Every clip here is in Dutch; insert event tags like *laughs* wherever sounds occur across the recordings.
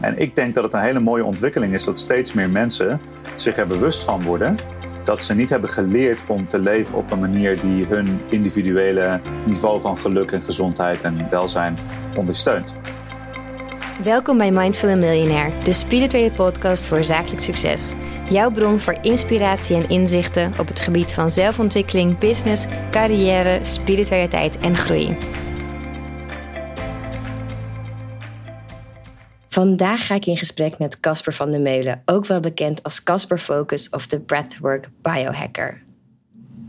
En ik denk dat het een hele mooie ontwikkeling is dat steeds meer mensen zich er bewust van worden dat ze niet hebben geleerd om te leven op een manier die hun individuele niveau van geluk en gezondheid en welzijn ondersteunt. Welkom bij Mindful Millionaire, de spirituele podcast voor zakelijk succes. Jouw bron voor inspiratie en inzichten op het gebied van zelfontwikkeling, business, carrière, spiritualiteit en groei. Vandaag ga ik in gesprek met Casper van der Meulen, ook wel bekend als Casper Focus of de Breathwork Biohacker.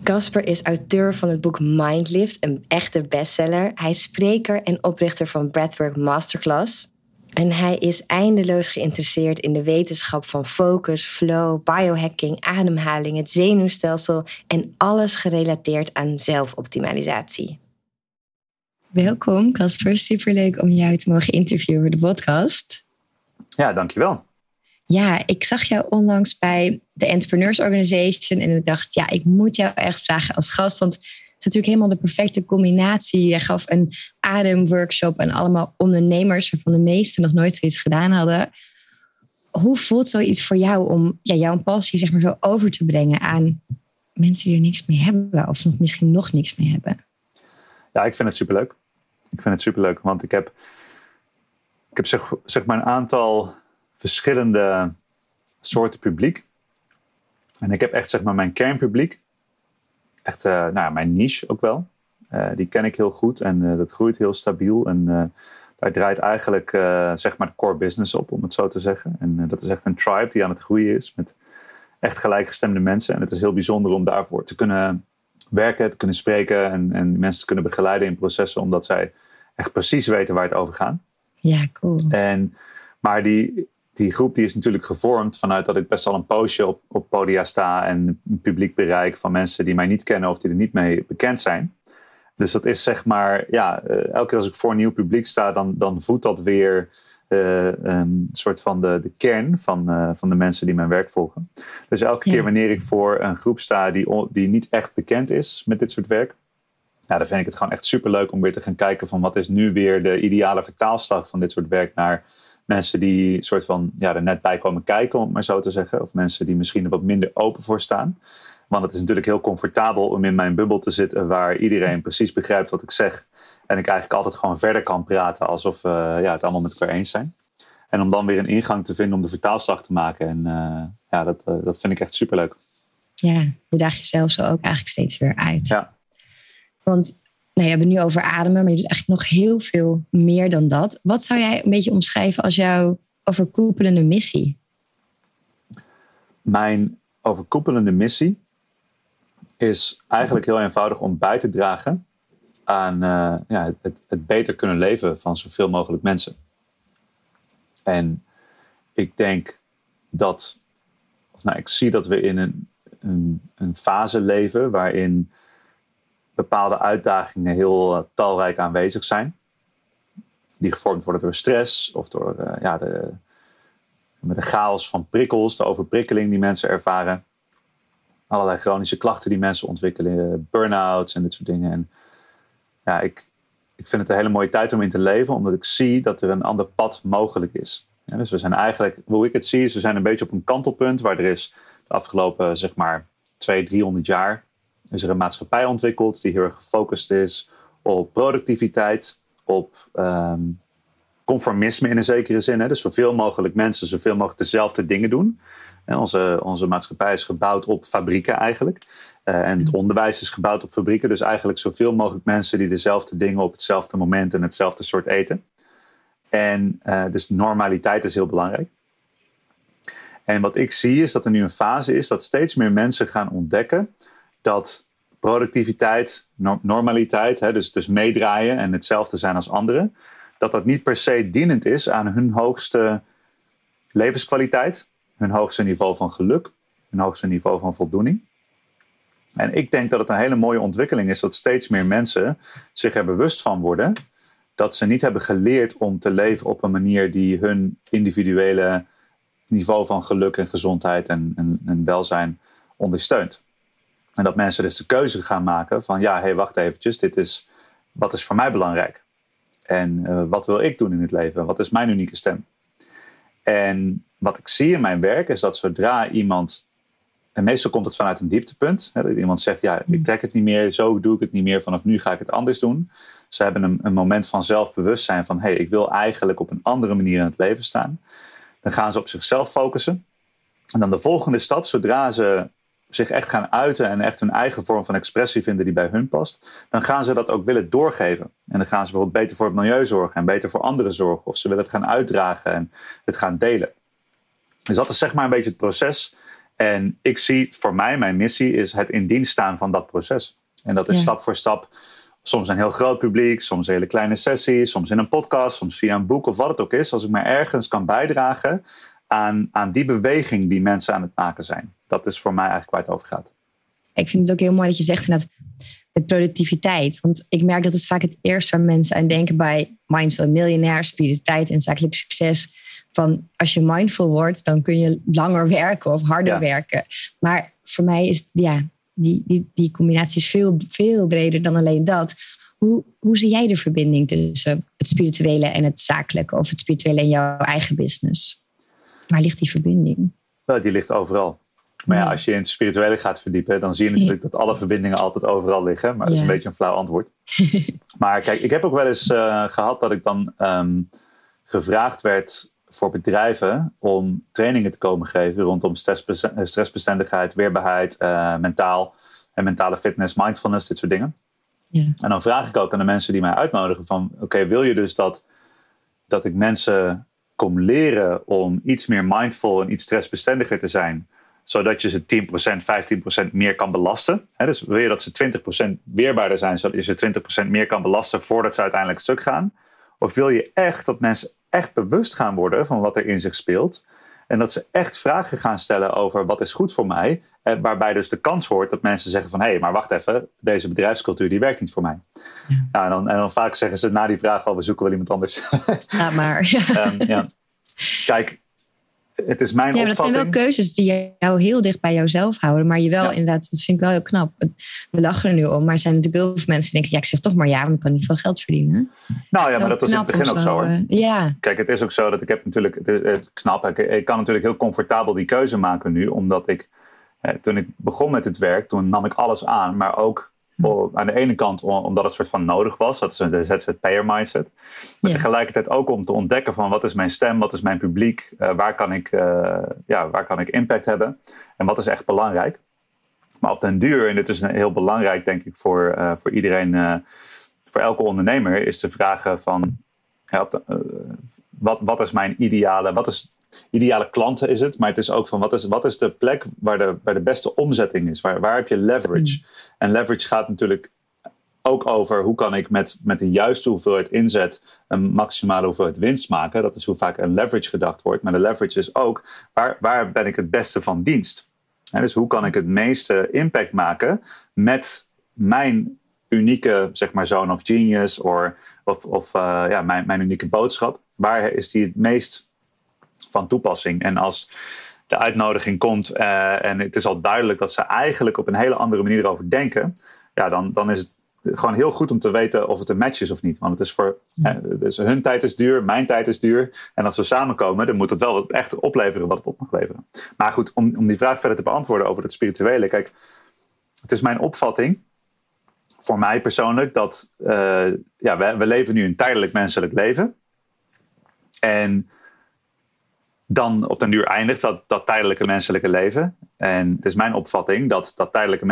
Casper is auteur van het boek Mindlift, een echte bestseller. Hij is spreker en oprichter van Breathwork Masterclass. En hij is eindeloos geïnteresseerd in de wetenschap van focus, flow, biohacking, ademhaling, het zenuwstelsel en alles gerelateerd aan zelfoptimalisatie. Welkom, Casper. Superleuk om jou te mogen interviewen voor de podcast. Ja, dankjewel. Ja, ik zag jou onlangs bij de Entrepreneurs Organization en ik dacht, ja, ik moet jou echt vragen als gast, want het is natuurlijk helemaal de perfecte combinatie. Je gaf een ademworkshop en allemaal ondernemers waarvan de meesten nog nooit zoiets gedaan hadden. Hoe voelt zoiets voor jou om ja, jouw passie zeg maar zo over te brengen aan mensen die er niks mee hebben of nog misschien nog niks mee hebben? Ja, ik vind het superleuk. Ik vind het superleuk, want ik heb, ik heb zeg, maar een aantal verschillende soorten publiek. En ik heb echt zeg maar mijn kernpubliek. Echt uh, nou, mijn niche ook wel. Uh, die ken ik heel goed en uh, dat groeit heel stabiel. En daar draait eigenlijk zeg maar de core business op, om het zo te zeggen. En dat is echt een tribe die aan het groeien is met echt gelijkgestemde mensen. En het is heel bijzonder om daarvoor te kunnen werken, te kunnen spreken en, en mensen te kunnen begeleiden in processen, omdat zij echt precies weten waar het over gaat. Ja, cool. En, maar die, die groep die is natuurlijk gevormd vanuit dat ik best wel een poosje op, op podia sta en een publiek bereik van mensen die mij niet kennen of die er niet mee bekend zijn. Dus dat is zeg maar, ja, uh, elke keer als ik voor een nieuw publiek sta, dan, dan voedt dat weer uh, een soort van de, de kern van, uh, van de mensen die mijn werk volgen. Dus elke ja. keer wanneer ik voor een groep sta die, die niet echt bekend is met dit soort werk, ja, dan vind ik het gewoon echt superleuk om weer te gaan kijken van wat is nu weer de ideale vertaalslag van dit soort werk naar mensen die soort van ja, er net bij komen kijken, om het maar zo te zeggen. Of mensen die misschien er wat minder open voor staan. Want het is natuurlijk heel comfortabel om in mijn bubbel te zitten waar iedereen precies begrijpt wat ik zeg. En ik eigenlijk altijd gewoon verder kan praten alsof we uh, ja, het allemaal met elkaar eens zijn. En om dan weer een ingang te vinden om de vertaalslag te maken. En uh, ja, dat, uh, dat vind ik echt superleuk. Ja, je daagt jezelf zo ook eigenlijk steeds weer uit. Ja. Want nou, je hebt het nu over ademen, maar je doet eigenlijk nog heel veel meer dan dat. Wat zou jij een beetje omschrijven als jouw overkoepelende missie? Mijn overkoepelende missie is eigenlijk heel eenvoudig om bij te dragen aan uh, ja, het, het, beter kunnen leven van zoveel mogelijk mensen. En ik denk dat, of nou, ik zie dat we in een, een, een fase leven waarin bepaalde uitdagingen heel uh, talrijk aanwezig zijn. Die gevormd worden door stress of door uh, ja, de, de chaos van prikkels, de overprikkeling die mensen ervaren. Allerlei chronische klachten die mensen ontwikkelen, burn-outs en dit soort dingen. En ja, ik, ik vind het een hele mooie tijd om in te leven, omdat ik zie dat er een ander pad mogelijk is. Dus we zijn eigenlijk, hoe ik het zie, is we zijn een beetje op een kantelpunt waar er is de afgelopen, zeg maar, 200, 300 jaar is er een maatschappij ontwikkeld die heel erg gefocust is op productiviteit, op um, conformisme in een zekere zin. Hè? Dus zoveel mogelijk mensen zoveel mogelijk dezelfde dingen doen. En onze, onze maatschappij is gebouwd op fabrieken eigenlijk. Uh, en het onderwijs is gebouwd op fabrieken. Dus eigenlijk zoveel mogelijk mensen die dezelfde dingen op hetzelfde moment en hetzelfde soort eten. En uh, dus normaliteit is heel belangrijk. En wat ik zie is dat er nu een fase is dat steeds meer mensen gaan ontdekken dat productiviteit, normaliteit, hè, dus, dus meedraaien en hetzelfde zijn als anderen, dat dat niet per se dienend is aan hun hoogste levenskwaliteit, hun hoogste niveau van geluk, hun hoogste niveau van voldoening. En ik denk dat het een hele mooie ontwikkeling is dat steeds meer mensen zich er bewust van worden dat ze niet hebben geleerd om te leven op een manier die hun individuele niveau van geluk en gezondheid en, en, en welzijn ondersteunt. En dat mensen dus de keuze gaan maken van ja, hé, hey, wacht eventjes, dit is, wat is voor mij belangrijk? En uh, wat wil ik doen in het leven? Wat is mijn unieke stem? En wat ik zie in mijn werk is dat zodra iemand, en meestal komt het vanuit een dieptepunt, hè, dat iemand zegt, ja, ik mm. trek het niet meer, zo doe ik het niet meer, vanaf nu ga ik het anders doen. Ze hebben een, een moment van zelfbewustzijn van, hé, hey, ik wil eigenlijk op een andere manier in het leven staan. Dan gaan ze op zichzelf focussen. En dan de volgende stap, zodra ze zich echt gaan uiten en echt hun eigen vorm van expressie vinden die bij hun past, dan gaan ze dat ook willen doorgeven. En dan gaan ze bijvoorbeeld beter voor het milieu zorgen en beter voor anderen zorgen. Of ze willen het gaan uitdragen en het gaan delen. Dus dat is zeg maar een beetje het proces. En ik zie voor mij, mijn missie is het in dienst staan van dat proces. En dat is stap voor stap. Soms een heel groot publiek, soms een hele kleine sessie, soms in een podcast, soms via een boek of wat het ook is. Als ik maar ergens kan bijdragen aan, aan die beweging die mensen aan het maken zijn. Dat is voor mij eigenlijk waar het over gaat. Ik vind het ook heel mooi dat je zegt inderdaad met productiviteit. Want ik merk dat het vaak het eerste waar mensen aan denken bij mindful miljonair, spiritualiteit en zakelijk succes. Van als je mindful wordt, dan kun je langer werken of harder werken. Maar voor mij is ja, die, die, die combinatie is veel, veel breder dan alleen dat. Hoe, hoe zie jij de verbinding tussen het spirituele en het zakelijke, of het spirituele en jouw eigen business? Waar ligt die verbinding? Nou, die ligt overal. Maar ja, als je in het spirituele gaat verdiepen, dan zie je natuurlijk dat alle verbindingen altijd overal liggen. Maar dat is een beetje een flauw antwoord. *laughs* maar kijk, ik heb ook wel eens uh, gehad dat ik dan um, gevraagd werd voor bedrijven om trainingen te komen geven rondom stressbestendigheid, weerbaarheid, uh, mentaal en mentale fitness, mindfulness, dit soort dingen. Ja. En dan vraag ik ook aan de mensen die mij uitnodigen van, oké, wil je dus dat, dat ik mensen kom leren om iets meer mindful en iets stressbestendiger te zijn, zodat je ze 10%, 15% meer kan belasten. dus wil je dat ze 20% weerbaarder zijn, zodat je ze 20% meer kan belasten voordat ze uiteindelijk stuk gaan? Of wil je echt dat mensen echt bewust gaan worden van wat er in zich speelt? En dat ze echt vragen gaan stellen over wat is goed voor mij. En waarbij dus de kans hoort dat mensen zeggen van... hé, hey, maar wacht even, deze bedrijfscultuur die werkt niet voor mij. Ja. Nou, en, dan, en dan vaak zeggen ze na die vraag... al, we zoeken wel iemand anders. Ja, maar. *laughs* um, ja. Kijk, het is mijn ja, dat zijn wel keuzes die jou heel dicht bij jouzelf houden. Maar je wel inderdaad, dat vind ik wel heel knap. We lachen er nu om, maar er zijn natuurlijk heel veel mensen die denken... ja, ik zeg toch maar ja, want ik kan niet veel geld verdienen. Nou ja, maar dat was in het begin ook zo hoor. Eh, ja. Kijk, het is ook zo dat ik heb natuurlijk... Het, het knap, ik, ik, kan natuurlijk heel comfortabel die keuze maken nu. Omdat ik, toen ik begon met het werk, toen nam ik alles aan. Maar ook aan de ene kant omdat het soort van nodig was, dat is de ZZP'er mindset. Maar tegelijkertijd ook om te ontdekken van wat is mijn stem, wat is mijn publiek, uh, waar, kan ik, uh, ja, waar kan ik impact hebben en wat is echt belangrijk. Maar op den duur, en dit is heel belangrijk denk ik voor, uh, voor iedereen, voor elke ondernemer, is de vraag van ja, wat, wat is mijn ideale, wat is ideale klanten is het, maar het is ook van wat is, wat is de plek waar de, waar de beste omzetting is? Waar, waar heb je leverage? Mm. En leverage gaat natuurlijk ook over hoe kan ik met, met de juiste hoeveelheid inzet een maximale hoeveelheid winst maken. Dat is hoe vaak een leverage gedacht wordt. Maar de leverage is ook waar, waar ben ik het beste van dienst? dus hoe kan ik het meeste impact maken met mijn unieke zeg maar, zone of genius or, of, of uh, ja, mijn, mijn unieke boodschap? Waar is die het meest van toepassing. En als de uitnodiging komt uh, en het is al duidelijk dat ze eigenlijk op een hele andere manier erover denken, ja, dan, dan is het gewoon heel goed om te weten of het een match is of niet. Want het is voor dus hun tijd is duur, mijn tijd is duur. En als we samenkomen, dan moet het wel echt opleveren wat het op mag leveren. Maar goed, om, om die vraag verder te beantwoorden over het spirituele. Kijk, het is mijn opvatting, voor mij persoonlijk, dat uh, ja, we, we leven nu een tijdelijk menselijk leven. En dan op den duur eindigt dat, dat tijdelijke menselijke leven. En het is mijn opvatting dat dat tijdelijke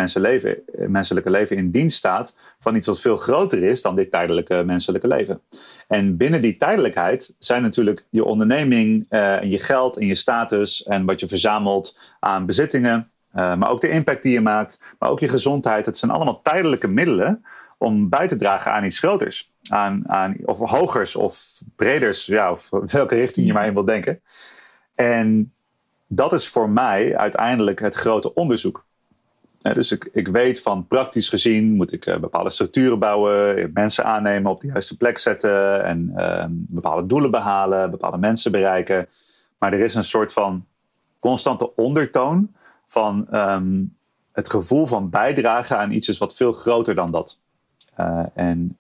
menselijke leven in dienst staat van iets wat veel groter is dan dit tijdelijke menselijke leven. En binnen die tijdelijkheid zijn natuurlijk je onderneming uh, en je geld en je status en wat je verzamelt aan bezittingen, uh, maar ook de impact die je maakt, maar ook je gezondheid. Het zijn allemaal tijdelijke middelen om bij te dragen aan iets groters. Aan, aan, of hogers of breders, ja, of welke richting je maar in wilt denken. En dat is voor mij uiteindelijk het grote onderzoek. dus ik, ik weet van praktisch gezien moet ik eh, bepaalde structuren bouwen, mensen aannemen, op de juiste plek zetten en ehm, bepaalde doelen behalen, bepaalde mensen bereiken. Maar er is een soort van constante ondertoon van ehm, het gevoel van bijdragen aan iets is wat veel groter dan dat. Uh, en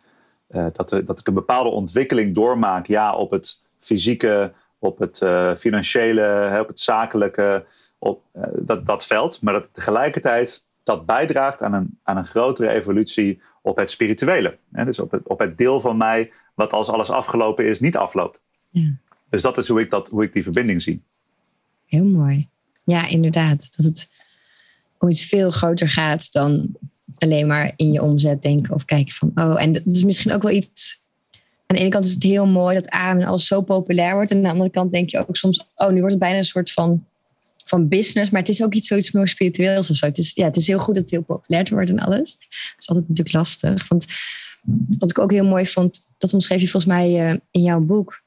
dat, dat ik een bepaalde ontwikkeling doormaak, ja, op het fysieke op het uh, financiële, op het zakelijke, op uh, dat, dat veld. Maar dat het tegelijkertijd dat bijdraagt aan een, aan een grotere evolutie op het spirituele. Hè? Dus op het, op het deel van mij wat als alles afgelopen is, niet afloopt. Ja. Dus dat is hoe ik, dat, hoe ik die verbinding zie. Heel mooi. Ja, inderdaad. Dat het om iets veel groter gaat dan alleen maar in je omzet denken of kijken van, oh, en dat is misschien ook wel iets. Aan de ene kant is het heel mooi dat adem en alles zo populair wordt. En aan de andere kant denk je ook soms, oh, nu wordt het bijna een soort van, van business. Maar het is ook iets zoiets meer spiritueels of zo. Het is, ja, het is heel goed dat het heel populair wordt en alles. Dat is altijd natuurlijk lastig. Want wat ik ook heel mooi vond, dat omschreef je volgens mij uh, in jouw boek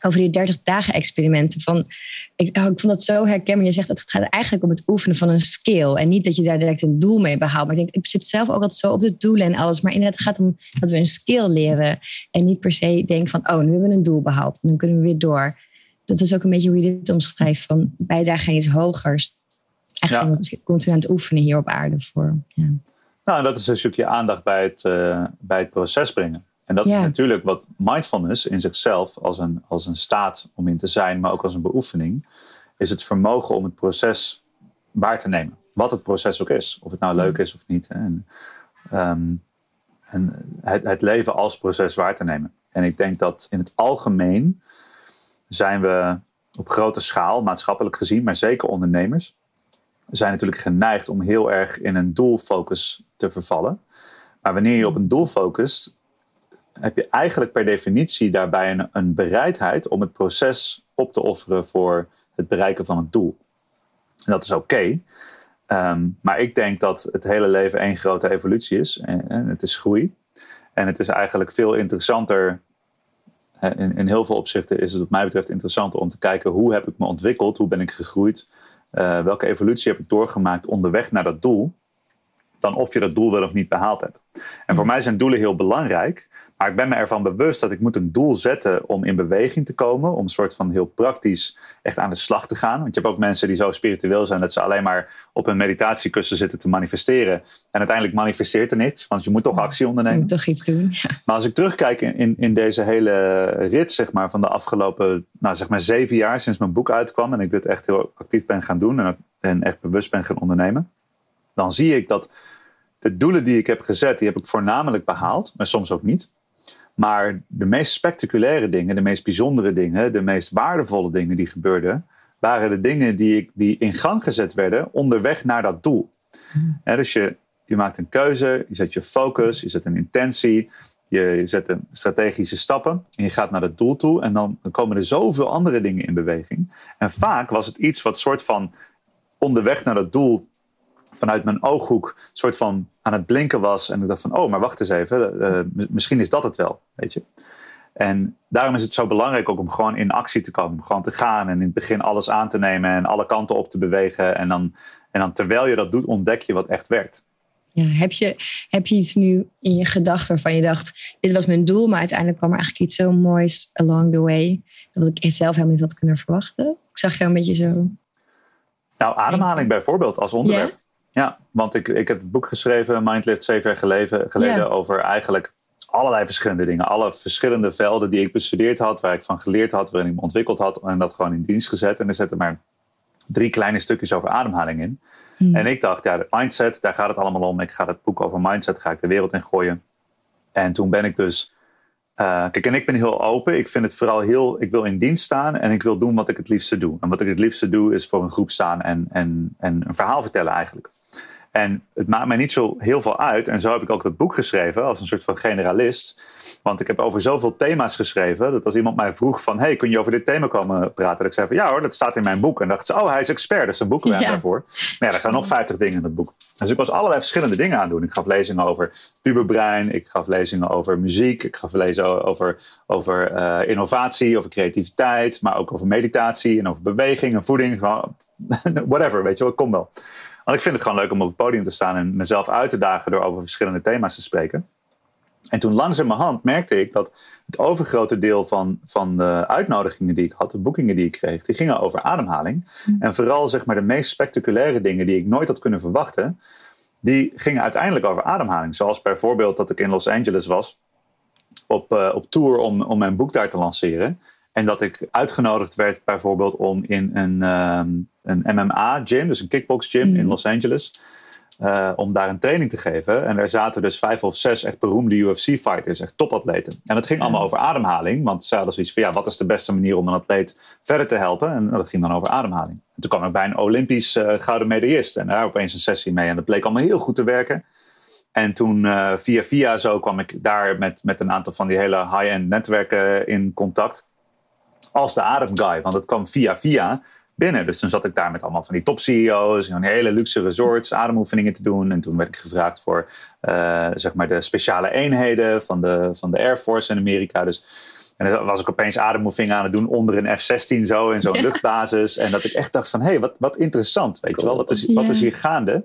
over die 30 dagen experimenten. Van, ik, oh, ik vond dat zo herkenbaar. Je zegt dat het gaat eigenlijk om het oefenen van een skill. En niet dat je daar direct een doel mee behaalt. Maar ik denk, ik zit zelf ook altijd zo op de doelen en alles. Maar inderdaad, het gaat om dat we een skill leren. En niet per se denken van, oh, nu hebben we een doel behaald. En dan kunnen we weer door. Dat is ook een beetje hoe je dit omschrijft. Van bijdrage aan iets hogers. Eigenlijk ja. continu aan het oefenen hier op aarde voor. Ja. Nou, dat is een stukje aandacht bij het, uh, bij het proces brengen. En dat is natuurlijk wat mindfulness in zichzelf als een, als een staat om in te zijn, maar ook als een beoefening, is het vermogen om het proces waar te nemen. Wat het proces ook is. Of het nou leuk is of niet. En, ehm, en het, het leven als proces waar te nemen. En ik denk dat in het algemeen zijn we op grote schaal, maatschappelijk gezien, maar zeker ondernemers, zijn natuurlijk geneigd om heel erg in een doelfocus te vervallen. Maar wanneer je op een doel focust, heb je eigenlijk per definitie daarbij een, een bereidheid om het proces op te offeren voor het bereiken van het doel. En dat is oké. Ehm, maar ik denk dat het hele leven één grote evolutie is. En, het is groei. En het is eigenlijk veel interessanter. In, in, heel veel opzichten is het wat mij betreft interessanter om te kijken hoe heb ik me ontwikkeld, hoe ben ik gegroeid, uh, welke evolutie heb ik doorgemaakt onderweg naar dat doel, dan of je dat doel wel of niet behaald hebt. En voor mij zijn doelen heel belangrijk, maar ik ben me ervan bewust dat ik moet een doel zetten om in beweging te komen. Om een soort van heel praktisch echt aan de slag te gaan. Want je hebt ook mensen die zo spiritueel zijn dat ze alleen maar op een meditatiekussen zitten te manifesteren. En uiteindelijk manifesteert er niks, want je moet toch actie ondernemen. Je moet toch iets doen. Ja. Maar als ik terugkijk in, in deze hele rit zeg maar, van de afgelopen nou, zeg maar zeven jaar sinds mijn boek uitkwam. En ik dit echt heel actief ben gaan doen en, en echt bewust ben gaan ondernemen. Dan zie ik dat de doelen die ik heb gezet, die heb ik voornamelijk behaald. Maar soms ook niet. Maar de meest spectaculaire dingen, de meest bijzondere dingen, de meest waardevolle dingen die gebeurden, waren de dingen die, ik, die in gang gezet werden onderweg naar dat doel. Dus je, je maakt een keuze, je zet je focus, je zet een intentie, je, je zet een strategische stappen en je gaat naar dat doel toe. En dan, dan komen er zoveel andere dingen in beweging. En vaak was het iets wat soort van onderweg naar dat doel vanuit mijn ooghoek soort van aan het blinken was. En ik dacht van, oh, maar wacht eens even. Uh, misschien is dat het wel, weet je. En daarom is het zo belangrijk ook om gewoon in actie te komen. Om gewoon te gaan en in het begin alles aan te nemen en alle kanten op te bewegen. En dan, en dan terwijl je dat doet, ontdek je wat echt werkt. Ja, heb, je, heb je iets nu in je gedachten waarvan je dacht, dit was mijn doel, maar uiteindelijk kwam er eigenlijk iets zo moois along the way, dat ik zelf helemaal niet had kunnen verwachten? Ik zag jou een beetje zo. Nou, ademhaling bijvoorbeeld als onderwerp. Ja, want ik, ik heb het boek geschreven, Mindlift, zeven jaar geleden, geleden over eigenlijk allerlei verschillende dingen. Alle verschillende velden die ik bestudeerd had, waar ik van geleerd had, waarin ik me ontwikkeld had en dat gewoon in dienst gezet. En er zitten maar drie kleine stukjes over ademhaling in. Hmm. En ik dacht, ja, de mindset, daar gaat het allemaal om. Ik ga het boek over mindset, ga ik de wereld in gooien. En toen ben ik dus uh, kijk, en ik ben heel open. Ik vind het vooral heel. Ik wil in dienst staan en ik wil doen wat ik het liefste doe. En wat ik het liefste doe is voor een groep staan en, en, en een verhaal vertellen eigenlijk. En het maakt mij niet zo heel veel uit. En zo heb ik ook dat boek geschreven als een soort van generalist. Want ik heb over zoveel thema's geschreven. Dat als iemand mij vroeg van... hey, kun je over dit thema komen praten? Dat ik zei van ja hoor, dat staat in mijn boek. En dacht ze, oh hij is expert, dus een boekenwerk ja. daarvoor. Maar ja, er staan nog 50 dingen in het boek. Dus ik was allerlei verschillende dingen aan doen. Ik gaf lezingen over puberbrein. Ik gaf lezingen over muziek. Ik gaf lezingen over, over uh, innovatie, over creativiteit. Maar ook over meditatie en over beweging en voeding. *laughs* Whatever, weet je wel, kom wel. Want ik vind het gewoon leuk om op het podium te staan en mezelf uit te dagen door over verschillende thema's te spreken. En toen langzamerhand merkte ik dat het overgrote deel van, van de uitnodigingen die ik had, de boekingen die ik kreeg, die gingen over ademhaling. Mm. En vooral zeg maar de meest spectaculaire dingen die ik nooit had kunnen verwachten, die gingen uiteindelijk over ademhaling. Zoals bijvoorbeeld dat ik in Los Angeles was op, uh, op tour om, om mijn boek daar te lanceren. En dat ik uitgenodigd werd bijvoorbeeld om in een, ehm, een MMA-gym, dus een kickbox-gym in Mhm. Los Angeles, eh, om daar een training te geven. En daar zaten dus vijf of zes echt beroemde UFC-fighters, echt topatleten. En het ging allemaal over ademhaling, want ze hadden zoiets van, ja, wat is de beste manier om een atleet verder te helpen? En dat ging dan over ademhaling. En toen kwam ik bij een Olympisch eh, gouden medaillist en daar opeens een sessie mee. En dat bleek allemaal heel goed te werken. En toen eh, via via zo kwam ik daar met, met een aantal van die hele high-end netwerken in contact. Als de ademguy, want het kwam via via binnen. Dus toen zat ik daar met allemaal van die top-CEO's... in hele luxe resorts, ademoefeningen te doen. En toen werd ik gevraagd voor eh, zeg maar de speciale eenheden van de, van de Air Force in Amerika. Dus, en dan was ik opeens ademoefeningen aan het doen onder een F-16 zo... in zo'n Ja. luchtbasis. En dat ik echt dacht van, hé, hey, wat, wat interessant. Weet je wel, wat is, wat is hier gaande?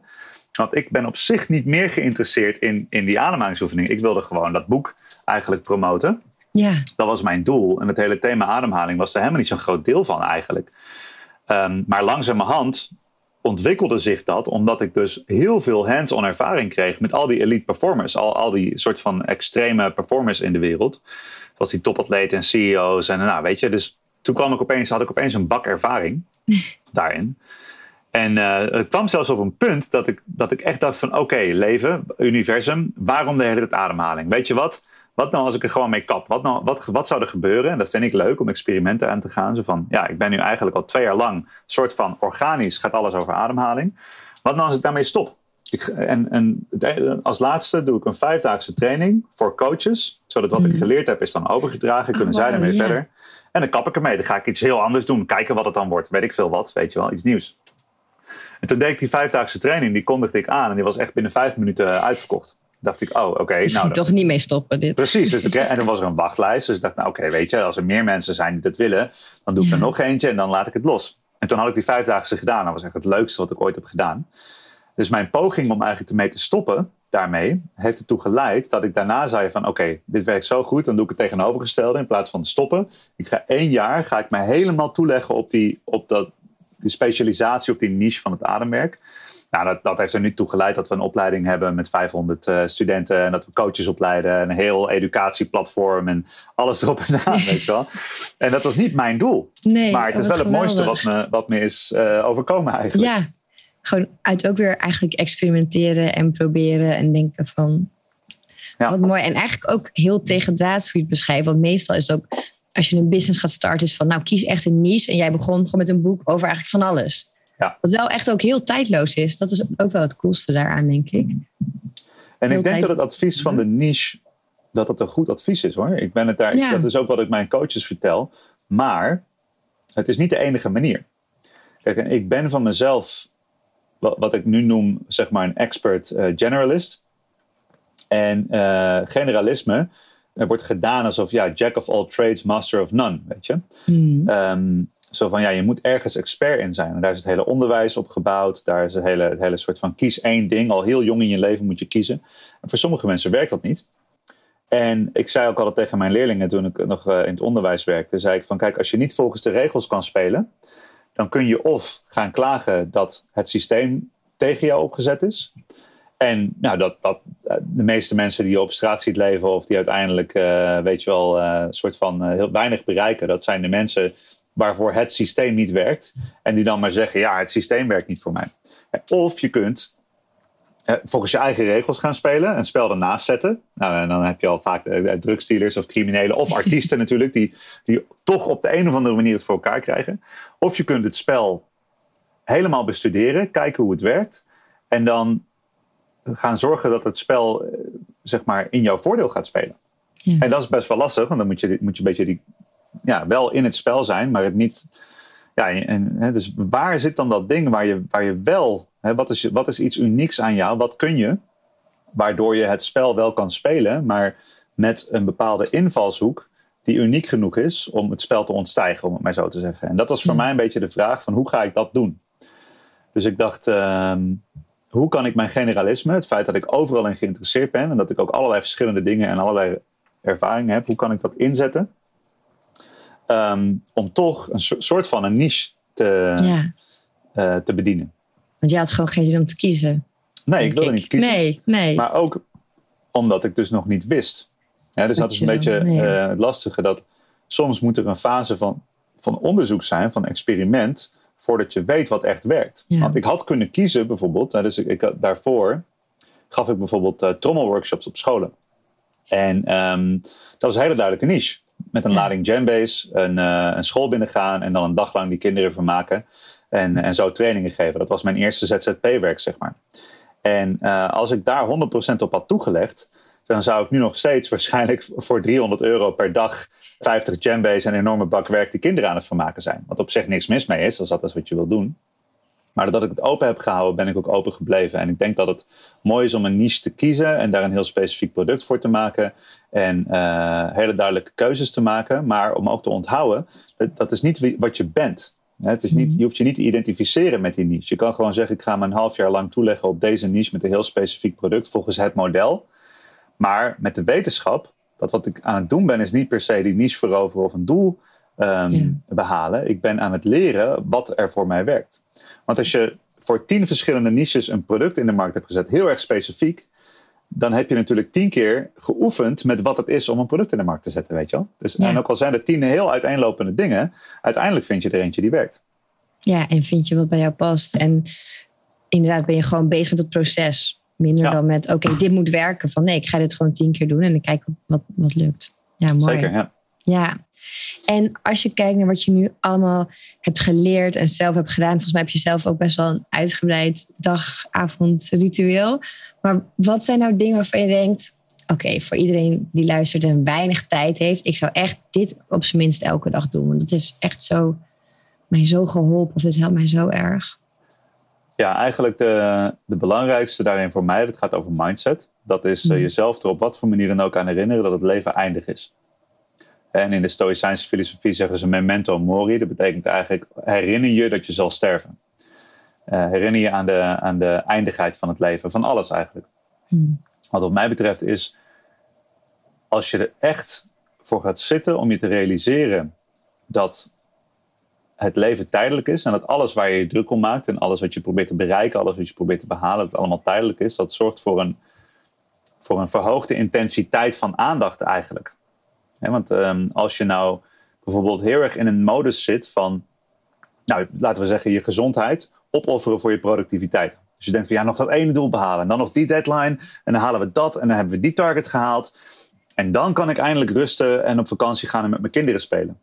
Want ik ben op zich niet meer geïnteresseerd in, in die ademhalingsoefeningen. Ik wilde gewoon dat boek eigenlijk promoten. Ja, Dat was mijn doel. En het hele thema ademhaling was er helemaal niet zo'n groot deel van eigenlijk. Ehm, maar langzamerhand ontwikkelde zich dat omdat ik dus heel veel hands-on ervaring kreeg met al die elite performers. Al, al die soort van extreme performers in de wereld. Zoals die topatleten en CEO's. En nou, weet je, dus toen kwam ik opeens, had ik opeens een bak ervaring *laughs* daarin. En eh, het kwam zelfs op een punt dat ik, dat ik echt dacht van... oké, leven, universum, waarom de hele tijd ademhaling? Weet je wat? Wat nou als ik er gewoon mee kap? Wat, nou, wat, wat zou er gebeuren? En dat vind ik leuk om experimenten aan te gaan. Zo van, ja, ik ben nu eigenlijk al twee jaar lang... soort van organisch gaat alles over ademhaling. Wat nou als ik daarmee stop? Ik, en en het- als laatste doe ik een vijfdaagse training voor coaches. Zodat wat ik geleerd heb is dan overgedragen. Kunnen Oh, zij ermee verder. En dan kap ik ermee. Dan ga ik iets heel anders doen. Kijken wat het dan wordt. Weet ik veel wat. Weet je wel, iets nieuws. En toen deed ik die vijfdaagse training. Die kondigde ik aan. En die was echt binnen vijf minuten uitverkocht. Dacht ik, oh oké. misschien nou, dan- toch niet mee stoppen dit. Precies, dus ik- en dan was er een wachtlijst. Dus ik dacht, nou oké, weet je, als er meer mensen zijn die dat willen, dan doe ik er nog eentje en dan laat ik het los. En toen had ik die vijfdaagse gedaan. Dat was echt het leukste wat ik ooit heb gedaan. Dus mijn poging om eigenlijk ermee te stoppen daarmee, heeft ertoe geleid dat ik daarna zei van oké, dit werkt zo goed, dan doe ik het tegenovergestelde in plaats van stoppen. Ik ga één jaar, ga ik mij helemaal toeleggen op die, op dat, die specialisatie of die niche van het ademwerk. Nou, dat, dat heeft er nu toe geleid dat we een opleiding hebben met 500 eh, studenten. En dat we coaches opleiden. En een heel educatieplatform. En alles erop en aan, *laughs* weet je wel. En dat was niet mijn doel. Nee, maar het is wel het mooiste wat me, wat me is eh, overkomen eigenlijk. Ja, gewoon uit ook weer eigenlijk experimenteren en proberen en denken van... Ja. Wat mooi. En eigenlijk ook heel tegendraads hoe je het beschrijft. Want meestal is het ook, als je een business gaat starten, is van nou kies echt een niche. En jij begon gewoon met een boek over eigenlijk van alles. Ja. Wat wel echt ook heel tijdloos is. Dat is ook wel het coolste daaraan, denk ik. En Heel ik denk tijd- dat het advies van de niche, dat het een goed advies is hoor. Ik ben het daar, Ja. Dat is ook wat ik mijn coaches vertel. Maar het is niet de enige manier. Kijk, ik ben van mezelf, wat, wat ik nu noem, zeg maar een expert eh, generalist. En eh, generalisme, er wordt gedaan alsof, ja, jack of all trades, master of none, weet je. Ehm, zo van ja, je moet ergens expert in zijn. Daar is het hele onderwijs op gebouwd. Daar is het hele, het hele soort van kies één ding. Al heel jong in je leven moet je kiezen. En voor sommige mensen werkt dat niet. En ik zei ook altijd tegen mijn leerlingen toen ik nog eh, in het onderwijs werkte. Zei ik van kijk, als je niet volgens de regels kan spelen. Dan kun je of gaan klagen dat het systeem tegen jou opgezet is. En nou, dat, dat eh, de meeste mensen die je op straat ziet leven, of die uiteindelijk, eh, weet je wel, een soort van heel weinig bereiken, dat zijn de mensen waarvoor het systeem niet werkt. En die dan maar zeggen: ja, het systeem werkt niet voor mij. Of je kunt eh, volgens je eigen regels gaan spelen, een spel ernaast zetten. Nou, en dan heb je al vaak eh, drugsdealers of criminelen of *laughs* artiesten natuurlijk, die, die toch op de een of andere manier het voor elkaar krijgen. Of je kunt het spel helemaal bestuderen, kijken hoe het werkt. En dan gaan zorgen dat het spel eh, zeg maar in jouw voordeel gaat spelen. Ja. En dat is best wel lastig, want dan moet je, moet je een beetje die, ja, wel in het spel zijn, maar het niet. Ja, en, hè, dus waar zit dan dat ding waar je, waar je wel, hè, wat, is, wat is iets unieks aan jou? Wat kun je, waardoor je het spel wel kan spelen, maar met een bepaalde invalshoek die uniek genoeg is om het spel te ontstijgen, om het maar zo te zeggen. En dat was voor Ja. mij een beetje de vraag van hoe ga ik dat doen? Dus ik dacht, ehm, hoe kan ik mijn generalisme, het feit dat ik overal in geïnteresseerd ben en dat ik ook allerlei verschillende dingen en allerlei ervaringen heb, hoe kan ik dat inzetten? Ehm, om toch een so- soort van een niche te, ja, eh, te bedienen. want je had gewoon geen zin om te kiezen. Nee, ik wilde niet kiezen. Nee, nee. Maar ook omdat ik dus nog niet wist. Ja, dus dat is een je beetje nee. eh, het lastige. Dat soms moet er een fase van, van onderzoek zijn, van experiment, voordat je weet wat echt werkt. Want ik had kunnen kiezen bijvoorbeeld, dus ik, ik daarvoor gaf ik bijvoorbeeld uh, trommelworkshops op scholen. En ehm, dat was een hele duidelijke niche. Met een lading jambase, een, uh, een school binnengaan en dan een dag lang die kinderen vermaken. En, en zo trainingen geven. Dat was mijn eerste ZZP-werk, zeg maar. En uh, als ik daar 100% op had toegelegd, dan zou ik nu nog steeds waarschijnlijk voor 300 euro per dag 50 jambase en een enorme bak werk die kinderen aan het vermaken zijn. Wat op zich niks mis mee is, als dat is wat je wil doen. Maar doordat ik het open heb gehouden, ben ik ook open gebleven. En ik denk dat het mooi is om een niche te kiezen en daar een heel specifiek product voor te maken. En uh, hele duidelijke keuzes te maken. Maar om ook te onthouden, dat, dat is niet wat je bent. Het is niet, mhm. je hoeft je niet te identificeren met die niche. Je kan gewoon zeggen, ik ga me een half jaar lang toeleggen op deze niche met een heel specifiek product volgens het model. Maar met de wetenschap, dat wat ik aan het doen ben, is niet per se die niche veroveren of een doel um, behalen. Ik ben aan het leren wat er voor mij werkt. Want als je voor tien verschillende niches een product in de markt hebt gezet, heel erg specifiek, dan heb je natuurlijk tien keer geoefend met wat het is om een product in de markt te zetten, weet je wel. Dus, En ook al zijn er tien heel uiteenlopende dingen, uiteindelijk vind je er eentje die werkt. Ja, en vind je wat bij jou past. En inderdaad ben je gewoon bezig met het proces. Minder dan met, oké, dit moet werken. Van nee, ik ga dit gewoon tien keer doen en dan kijk wat, wat lukt. Ja, mooi. Zeker, ja. Ja, en als je kijkt naar wat je nu allemaal hebt geleerd en zelf hebt gedaan, volgens mij heb je zelf ook best wel een uitgebreid dag-avond-ritueel. Maar wat zijn nou dingen waarvan je denkt: oké, voor iedereen die luistert en weinig tijd heeft, ik zou echt dit op zijn minst elke dag doen. Want het heeft echt zo mij zo geholpen, of het helpt mij zo erg. Ja, eigenlijk de, de belangrijkste daarin voor mij, dat gaat over mindset. Dat is uh, jezelf er op wat voor manier dan ook aan herinneren dat het leven eindig is. En in de Stoïcijnse filosofie zeggen ze memento mori. Dat betekent eigenlijk herinner je dat je zal sterven. Uh, herinner je aan de, aan de eindigheid van het leven, van alles eigenlijk. Hmm. Wat wat mij betreft is, als je er echt voor gaat zitten om je te realiseren dat het leven tijdelijk is en dat alles waar je je druk om maakt en alles wat je probeert te bereiken, alles wat je probeert te behalen, dat het allemaal tijdelijk is, dat zorgt voor een, voor een verhoogde intensiteit van aandacht eigenlijk want ehm, als je nou bijvoorbeeld heel erg in een modus zit van, nou, laten we zeggen, je gezondheid opofferen voor je productiviteit. Dus je denkt van ja, nog dat ene doel behalen en dan nog die deadline en dan halen we dat en dan hebben we die target gehaald. En dan kan ik eindelijk rusten en op vakantie gaan en met mijn kinderen spelen.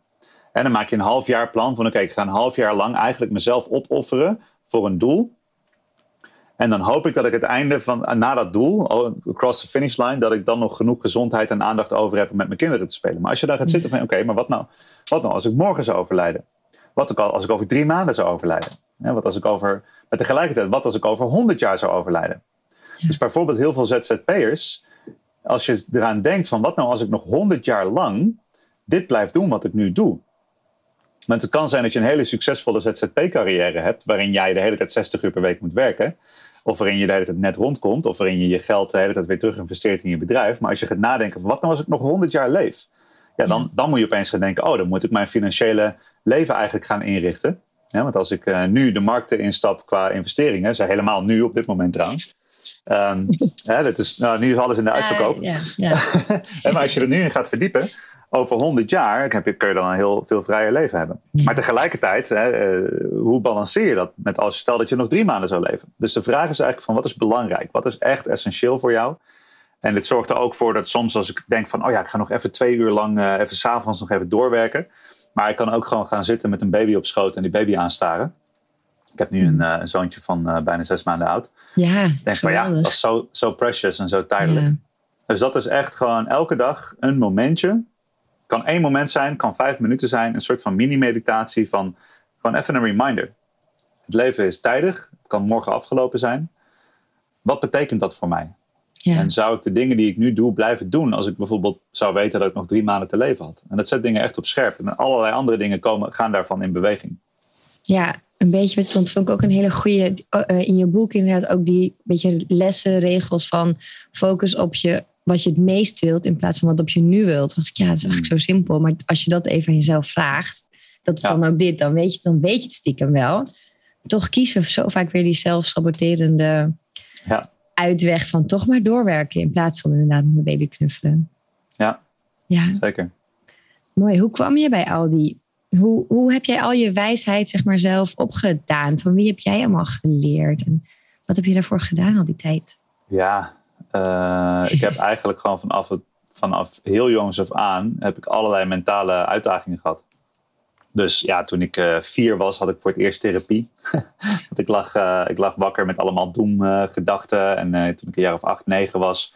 En dan maak je een half jaar plan van oké, ik ga een half jaar lang eigenlijk mezelf opofferen voor een doel. En dan hoop ik dat ik het einde van eh, na dat doel, across the finish line, dat ik dan nog genoeg gezondheid en aandacht over heb om met mijn kinderen te spelen. Maar als je daar gaat zitten van oké, maar wat nou, wat nou als ik morgen zou overlijden? Wat als ik over drie maanden zou overlijden? wat als ik over, maar tegelijkertijd, wat als ik over honderd jaar zou overlijden? Dus bijvoorbeeld heel veel ZZP'ers, als je eraan denkt van wat nou als ik nog honderd jaar lang dit blijf doen wat ik nu doe. Want het kan zijn dat je een hele succesvolle ZZP-carrière hebt, waarin jij de hele tijd 60 uur per week moet werken. Of waarin je de hele tijd net rondkomt. Of waarin je je geld de hele tijd weer terug investeert in je bedrijf. Maar als je gaat nadenken van wat nou als ik nog 100 jaar leef. Ja, dan, dan moet je opeens gaan denken, oh, dan moet ik mijn financiële leven eigenlijk gaan inrichten. Ja, want als ik uh, nu de markten instap qua investeringen, zijn helemaal nu op dit moment trouwens. *laughs* Um, dat is, nou, nu is alles in de uitverkoop. Uh, *laughs* maar als je er nu in gaat verdiepen, over 100 jaar heb je, kun je dan een heel veel vrijer leven hebben. Maar tegelijkertijd, hè, eh, hoe balanceer je dat met als je stel dat je nog drie maanden zou leven? Dus de vraag is eigenlijk van wat is belangrijk? Wat is echt essentieel voor jou? En dit zorgt er ook voor dat soms als ik denk van, oh ja, ik ga nog even twee uur lang, uh, even s'avonds nog even doorwerken. Maar ik kan ook gewoon gaan zitten met een baby op schoot en die baby aanstaren. Ik heb nu een, uh, een zoontje van bijna zes maanden oud. Ja, ik denk van ja, dat is zo, zo precious en zo tijdelijk. Dus dat is echt gewoon elke dag een momentje kan één moment zijn, kan vijf minuten zijn. Een soort van mini-meditatie van gewoon even een reminder. Het leven is tijdig, het kan morgen afgelopen zijn. Wat betekent dat voor mij? Ja. En zou ik de dingen die ik nu doe blijven doen als ik bijvoorbeeld zou weten dat ik nog drie maanden te leven had? En dat zet dingen echt op scherp. En allerlei andere dingen komen, gaan daarvan in beweging. Ja, een beetje, want vond ik ook een hele goede uh, in je boek inderdaad ook die beetje lessen, regels van focus op je wat je het meest wilt in plaats van wat op je nu wilt. Want ja, het is eigenlijk mm. zo simpel. Maar als je dat even aan jezelf vraagt, dat is dan ook dit, dan weet, je, dan weet je het stiekem wel. Toch kiezen we zo vaak weer die zelfsaboterende ja. uitweg van toch maar doorwerken in plaats van inderdaad met mijn baby knuffelen. Ja, ja. zeker. Mooi. Hoe kwam je bij al die... Hoe, hoe heb jij al je wijsheid zeg maar, zelf opgedaan? Van wie heb jij allemaal geleerd? En wat heb je daarvoor gedaan al die tijd? Ja, uh, ik heb eigenlijk gewoon vanaf, vanaf heel jongs af aan... heb ik allerlei mentale uitdagingen gehad. Dus ja, toen ik uh, vier was, had ik voor het eerst therapie. *laughs* Want ik lag, uh, ik lag wakker met allemaal doemgedachten. en toen ik een jaar of acht, negen was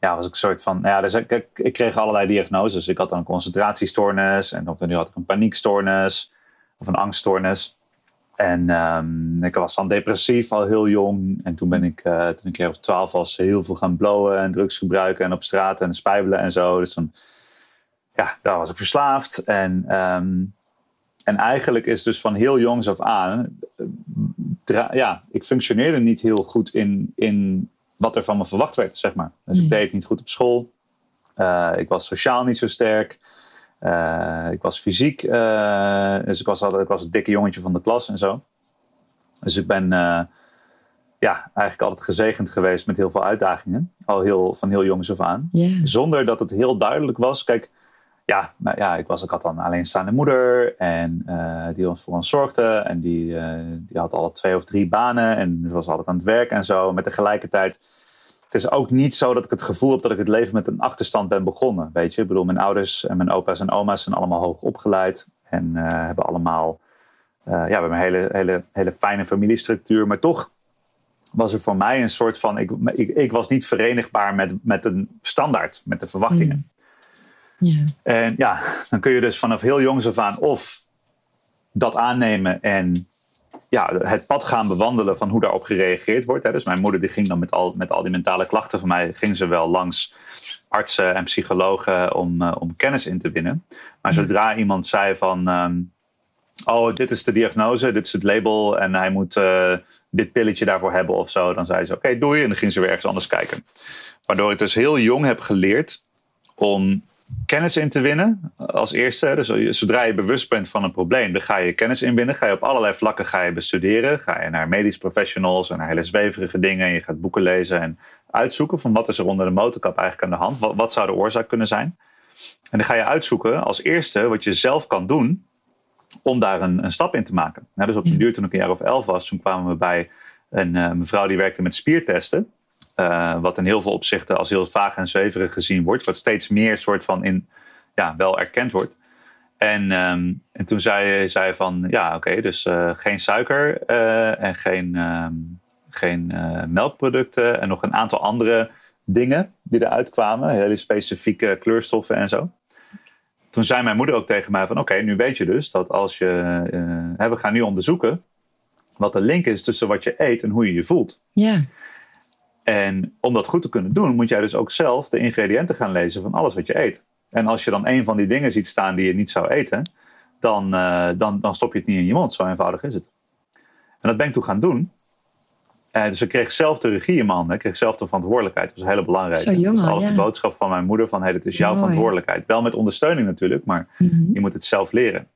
ja, was ik een soort van. Ja, dus ik, ik, kreeg allerlei diagnoses. Ik had dan een concentratiestoornis en op nu had ik een paniekstoornis of een angststoornis. En um, ik was dan depressief al heel jong. En toen ben ik, uh, toen ik of twaalf was, heel veel gaan blowen en drugs gebruiken en op straat en spijbelen en zo. Dus dan, ja, daar was ik verslaafd. En, um, en eigenlijk is dus van heel jongs af aan, ja, ik functioneerde niet heel goed in, in wat er van me verwacht werd, zeg maar. Dus ik hmm. deed niet goed op school. Uh, ik was sociaal niet zo sterk. Uh, ik was fysiek. Uh, dus ik was, altijd, ik was het dikke jongetje van de klas en zo. Dus ik ben ja, eigenlijk altijd gezegend geweest met heel veel uitdagingen. Al heel, van heel jongs af aan. Yeah. Zonder dat het heel duidelijk was. Kijk, ja, maar ja ik, was, ik had dan een alleenstaande moeder. En die ons voor ons zorgde. En die, die had alle twee of drie banen. En ze was altijd aan het werk en zo. Met tegelijkertijd is ook niet zo dat ik het gevoel heb dat ik het leven met een achterstand ben begonnen. Weet je, ik bedoel, mijn ouders en mijn opa's en oma's zijn allemaal hoog opgeleid en uh, hebben allemaal, uh, ja, we hebben een hele, hele, hele fijne familiestructuur. Maar toch was er voor mij een soort van, ik, ik, ik was niet verenigbaar met, met een standaard, met de verwachtingen. Mm. En ja, dan kun je dus vanaf heel jongs af aan of dat aannemen en ja, het pad gaan bewandelen van hoe daarop gereageerd wordt. Hè. Dus mijn moeder die ging dan met al, met al die mentale klachten van mij, ging ze wel langs artsen en psychologen om, uh, om kennis in te winnen. Maar zodra iemand zei van, um, oh, dit is de diagnose, dit is het label en hij moet uh, dit pilletje daarvoor hebben of zo, dan zei ze, oké, okay, doei. En dan ging ze weer ergens anders kijken. Waardoor ik dus heel jong heb geleerd om kennis in te winnen als eerste. Dus zodra je bewust bent van een probleem, dan ga je kennis inwinnen. Ga je op allerlei vlakken ga je bestuderen. Ga je naar medisch professionals en naar hele zweverige dingen. En je gaat boeken lezen en uitzoeken van wat is er onder de motorkap eigenlijk aan de hand. Wat, wat zou de oorzaak kunnen zijn? En dan ga je uitzoeken als eerste wat je zelf kan doen om daar een, een stap in te maken. Nou, dus op de duur toen ik een jaar of elf was, toen kwamen we bij een uh, mevrouw die werkte met spiertesten. Uh, wat in heel veel opzichten als heel vaag en zweverig gezien wordt. Wat steeds meer soort van in, ja, wel erkend wordt. En, um, en toen zei zij van, ja oké, dus uh, geen suiker uh, en geen, um, geen melkproducten. En nog een aantal andere dingen die eruit kwamen. Hele specifieke kleurstoffen en zo. Toen zei mijn moeder ook tegen mij van, oké, nu weet je dus dat als je... Hè, we gaan nu onderzoeken wat de link is tussen wat je eet en hoe je je voelt. Ja. En om dat goed te kunnen doen, moet jij dus ook zelf de ingrediënten gaan lezen van alles wat je eet. En als je dan een van die dingen ziet staan die je niet zou eten, dan, uh, dan, dan stop je het niet in je mond. Zo eenvoudig is het. En dat ben ik toen gaan doen. Uh, dus ik kreeg zelf de regie in mijn handen. Ik kreeg zelf de verantwoordelijkheid. Dat was heel belangrijk. Zo jong, dat was altijd ja. de boodschap van mijn moeder van hey, het is jouw Mooi. verantwoordelijkheid. Wel met ondersteuning natuurlijk, maar mm -hmm. je moet het zelf leren.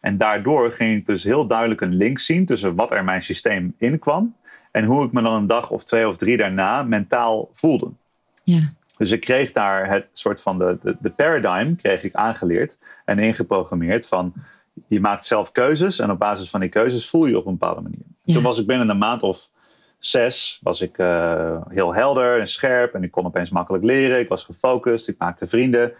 En daardoor ging ik dus heel duidelijk een link zien tussen wat er mijn systeem inkwam en hoe ik me dan een dag of twee of drie daarna mentaal voelde. Ja. Dus ik kreeg daar het soort van de, de, de paradigm kreeg ik aangeleerd en ingeprogrammeerd van je maakt zelf keuzes en op basis van die keuzes voel je op een bepaalde manier. Ja. Toen was ik binnen een maand of zes was ik uh, heel helder en scherp en ik kon opeens makkelijk leren. Ik was gefocust, ik maakte vrienden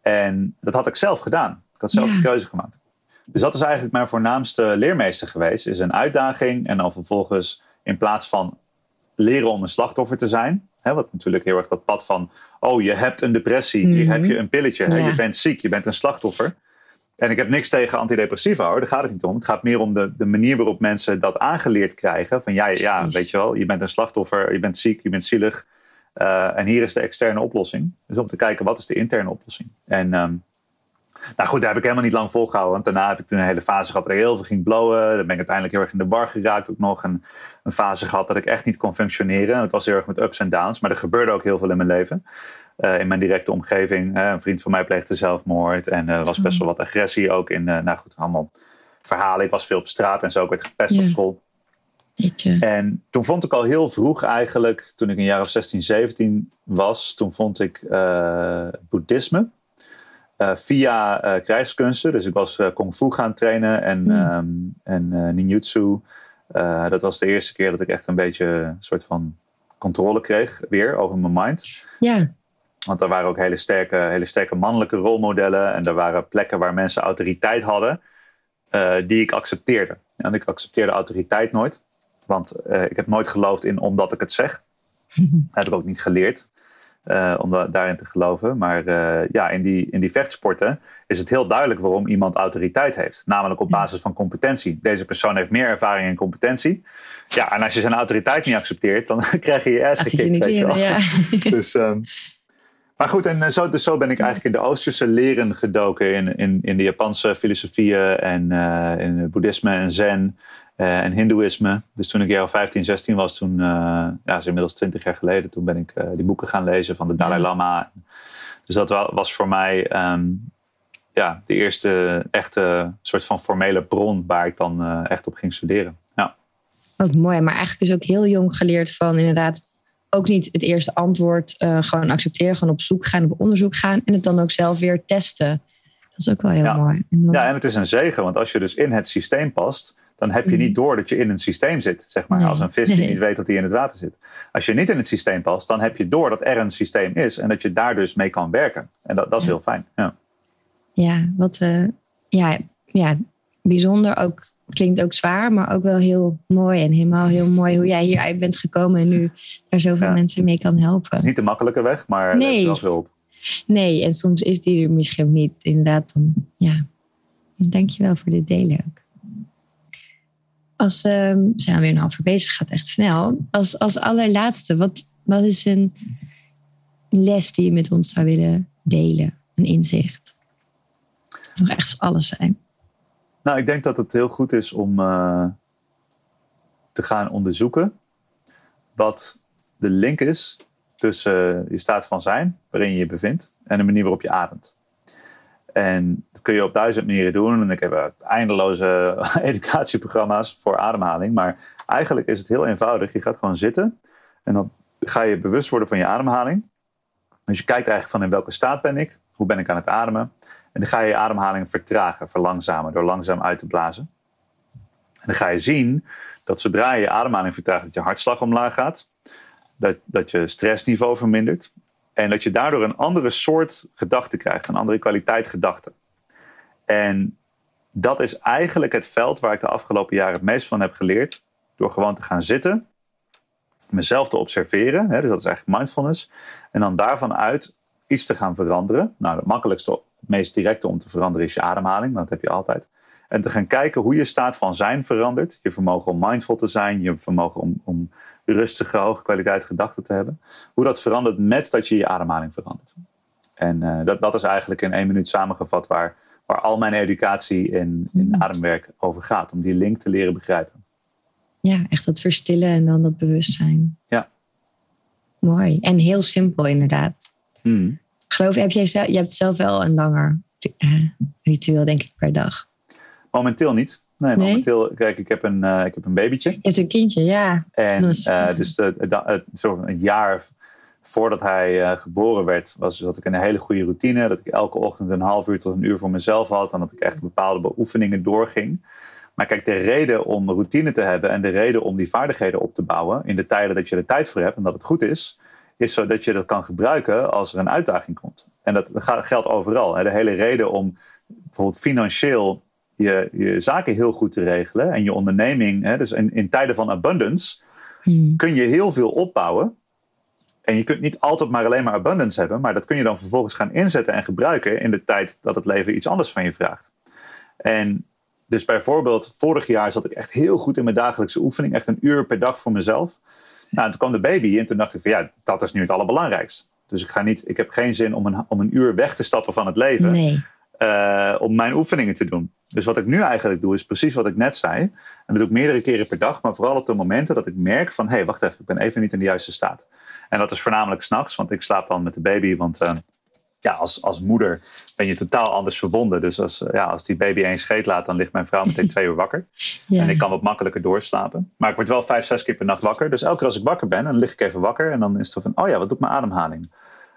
en dat had ik zelf gedaan. Ik had zelf ja. de keuze gemaakt. Dus dat is eigenlijk mijn voornaamste leermeester geweest. Is een uitdaging en dan vervolgens in plaats van leren om een slachtoffer te zijn. Hè, wat natuurlijk heel erg dat pad van, oh je hebt een depressie, hier heb je een pilletje, ja. hè, je bent ziek, je bent een slachtoffer. En ik heb niks tegen antidepressiva hoor, daar gaat het niet om. Het gaat meer om de, de manier waarop mensen dat aangeleerd krijgen. Van ja, ja, weet je wel, je bent een slachtoffer, je bent ziek, je bent zielig. Uh, en hier is de externe oplossing. Dus om te kijken, wat is de interne oplossing? En um, nou goed, daar heb ik helemaal niet lang volgehouden. Want daarna heb ik toen een hele fase gehad dat ik heel veel ging blowen. Dan ben ik uiteindelijk heel erg in de bar geraakt. Ook nog een, een fase gehad dat ik echt niet kon functioneren. En het was heel erg met ups en downs. Maar er gebeurde ook heel veel in mijn leven. Uh, in mijn directe omgeving. Uh, een vriend van mij pleegde zelfmoord. En er uh, was best wel wat agressie ook in. nou goed, allemaal verhalen. Ik was veel op straat en zo. Ik werd gepest op school. En toen vond ik al heel vroeg eigenlijk, toen ik een jaar of 16, 17 was, toen vond ik boeddhisme via krijgskunsten. Dus ik was kung fu gaan trainen en, Mm. en ninjutsu. dat was de eerste keer dat ik echt een beetje een soort van controle kreeg weer over mijn mind. Ja, Want er waren ook hele sterke, hele sterke mannelijke rolmodellen. En er waren plekken waar mensen autoriteit hadden, eh, die ik accepteerde. En ik accepteerde autoriteit nooit. Want eh, ik heb nooit geloofd in omdat ik het zeg. Dat *laughs* heb ik ook niet geleerd eh, om da- daarin te geloven. Maar eh, ja, in die, in die vechtsporten is het heel duidelijk waarom iemand autoriteit heeft. Namelijk op basis van competentie. Deze persoon heeft meer ervaring en competentie. Ja, en als je zijn autoriteit niet accepteert, dan *laughs* krijg je je ass gekikt. weet je wel. ja. *laughs* *laughs* Dus, ehm, maar goed, en eh, zo, dus zo ben ik eigenlijk in de Oosterse leren gedoken. In, in, in de Japanse filosofieën en in het boeddhisme en zen en hindoeïsme. Dus toen ik jaar 15, 16 was, toen, eh, ja, is inmiddels 20 jaar geleden, toen ben ik eh, die boeken gaan lezen van de Dalai. Lama. Dus dat wa- was voor mij ehm, ja, de eerste echte soort van formele bron waar ik dan eh, echt op ging studeren. Ja. Wat mooi, maar eigenlijk is ook heel jong geleerd van inderdaad ook niet het eerste antwoord eh, gewoon accepteren, gewoon op zoek gaan, op onderzoek gaan en het dan ook zelf weer testen. Dat is ook wel heel Ja. mooi. En dan- Ja, en het is een zegen, want als je dus in het systeem past, dan heb je Mhm. niet door dat je in een systeem zit. Zeg maar, Nee. als een vis die Nee. niet weet dat hij in het water zit. Als je niet in het systeem past, dan heb je door dat er een systeem is en dat je daar dus mee kan werken. En dat, dat is Ja. heel fijn. Ja. Ja, wat eh, ja, ja, bijzonder ook. Klinkt ook zwaar, maar ook wel heel mooi. En helemaal heel mooi hoe jij hieruit bent gekomen en nu daar zoveel Ja. mensen mee kan Het helpen. is niet de makkelijke weg, maar er Nee. is wel op. Nee, en soms is die er misschien niet. Inderdaad, dan ja. Dankjewel voor dit delen ook. Als ehm, we zijn alweer een half uur bezig, gaat echt snel. Als, als allerlaatste, wat, wat is een les die je met ons zou willen delen? Een inzicht? Nog echt alles zijn. Nou, ik denk dat het heel goed is om eh, te gaan onderzoeken wat de link is tussen je staat van zijn, waarin je je bevindt, en de manier waarop je ademt. En dat kun je op duizend manieren doen. En ik heb eh, eindeloze *laughs* educatieprogramma's voor ademhaling. Maar eigenlijk is het heel eenvoudig. Je gaat gewoon zitten en dan ga je bewust worden van je ademhaling. Dus je kijkt eigenlijk van in welke staat ben ik? Hoe ben ik aan het ademen? En dan ga je je ademhaling vertragen, verlangzamen, door langzaam uit te blazen. En dan ga je zien dat zodra je je ademhaling vertraagt, dat je hartslag omlaag gaat. Dat, dat je stressniveau vermindert. En dat je daardoor een andere soort gedachte krijgt, een andere kwaliteit gedachte. En dat is eigenlijk het veld waar ik de afgelopen jaren het meest van heb geleerd. Door gewoon te gaan zitten, mezelf te observeren. Hè, dus dat is eigenlijk mindfulness. En dan daarvan uit iets te gaan veranderen. Nou, het makkelijkste, het meest directe om te veranderen is je ademhaling. Dat heb je altijd. En te gaan kijken hoe je staat van zijn verandert. Je vermogen om mindful te zijn. Je vermogen om, om rustige, hoge kwaliteit gedachten te hebben. Hoe dat verandert met dat je je ademhaling verandert. En uh, dat, dat is eigenlijk in één minuut samengevat waar, waar al mijn educatie in, in ademwerk over gaat. Om die link te leren begrijpen. Ja, echt dat verstillen en dan dat bewustzijn. Ja. Mooi. En heel simpel inderdaad. Hmm. Geloof, heb jij zelf, je hebt zelf wel een langer uh, ritueel, denk ik, per dag. Momenteel niet. Nee, Nee? momenteel, kijk, ik heb een, uh, ik heb een babytje. Je hebt een kindje, ja. En Dat is- uh, dus de, de, de, zo een jaar voordat hij uh, geboren werd, was, zat ik een hele goede routine. Dat ik elke ochtend een half uur tot een uur voor mezelf had. En dat ik echt bepaalde beoefeningen doorging. Maar kijk, de reden om routine te hebben en de reden om die vaardigheden op te bouwen in de tijden dat je er tijd voor hebt en dat het goed is, is zodat je dat kan gebruiken als er een uitdaging komt. En dat geldt overal. Hè. De hele reden om bijvoorbeeld financieel je, je zaken heel goed te regelen en je onderneming, hè, dus in, in tijden van abundance, Hmm. kun je heel veel opbouwen. En je kunt niet altijd maar alleen maar abundance hebben, maar dat kun je dan vervolgens gaan inzetten en gebruiken in de tijd dat het leven iets anders van je vraagt. En dus bijvoorbeeld, vorig jaar zat ik echt heel goed in mijn dagelijkse oefening, echt een uur per dag voor mezelf. Nou, en toen kwam de baby en toen dacht ik van ja, dat is nu het allerbelangrijkste. Dus ik, ga niet, ik heb geen zin om een, om een uur weg te stappen van het leven Nee. uh, om mijn oefeningen te doen. Dus wat ik nu eigenlijk doe, is precies wat ik net zei. En dat doe ik meerdere keren per dag, maar vooral op de momenten dat ik merk van hé, hey, wacht even, ik ben even niet in de juiste staat. En dat is voornamelijk s'nachts, want ik slaap dan met de baby. Want uh, ja, als, als moeder ben je totaal anders verbonden. Dus als, ja, als die baby één scheet laat, dan ligt mijn vrouw meteen twee uur wakker. *laughs* Ja. En ik kan wat makkelijker doorslapen. Maar ik word wel vijf, zes keer per nacht wakker. Dus elke keer als ik wakker ben, dan lig ik even wakker. En dan is het van, oh ja, wat doet mijn ademhaling?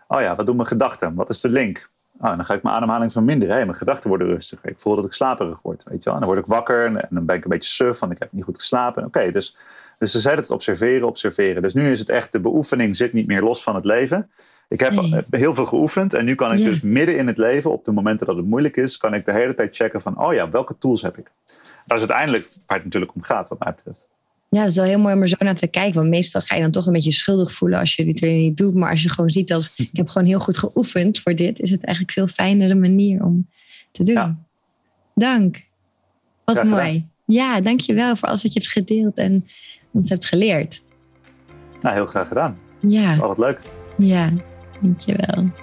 Oh ja, wat doen mijn gedachten? Wat is de link? Oh, dan ga ik mijn ademhaling verminderen. Hey, mijn gedachten worden rustiger. Ik voel dat ik slaperig word. Weet je wel? En dan word ik wakker en dan ben ik een beetje suf, want ik heb niet goed geslapen. Oké, dus, dus ze zeiden het observeren, observeren. Dus nu is het echt, de beoefening zit niet meer los van het leven. Ik heb Nee. heel veel geoefend en nu kan ik Ja. dus midden in het leven, op de momenten dat het moeilijk is, kan ik de hele tijd checken van, oh ja, welke tools heb ik? Dat is uiteindelijk waar het natuurlijk om gaat, wat mij betreft. Ja, dat is wel heel mooi om er zo naar te kijken. Want meestal ga je dan toch een beetje schuldig voelen als je die training niet doet. Maar als je gewoon ziet als *laughs* ik heb gewoon heel goed geoefend voor dit, is het eigenlijk veel fijnere manier om te doen. Ja. Dank. Wat mooi. Ja, dank je wel voor alles wat je hebt gedeeld en ons hebt geleerd. Nou, heel graag gedaan. Ja, Dat is altijd leuk. ja, dank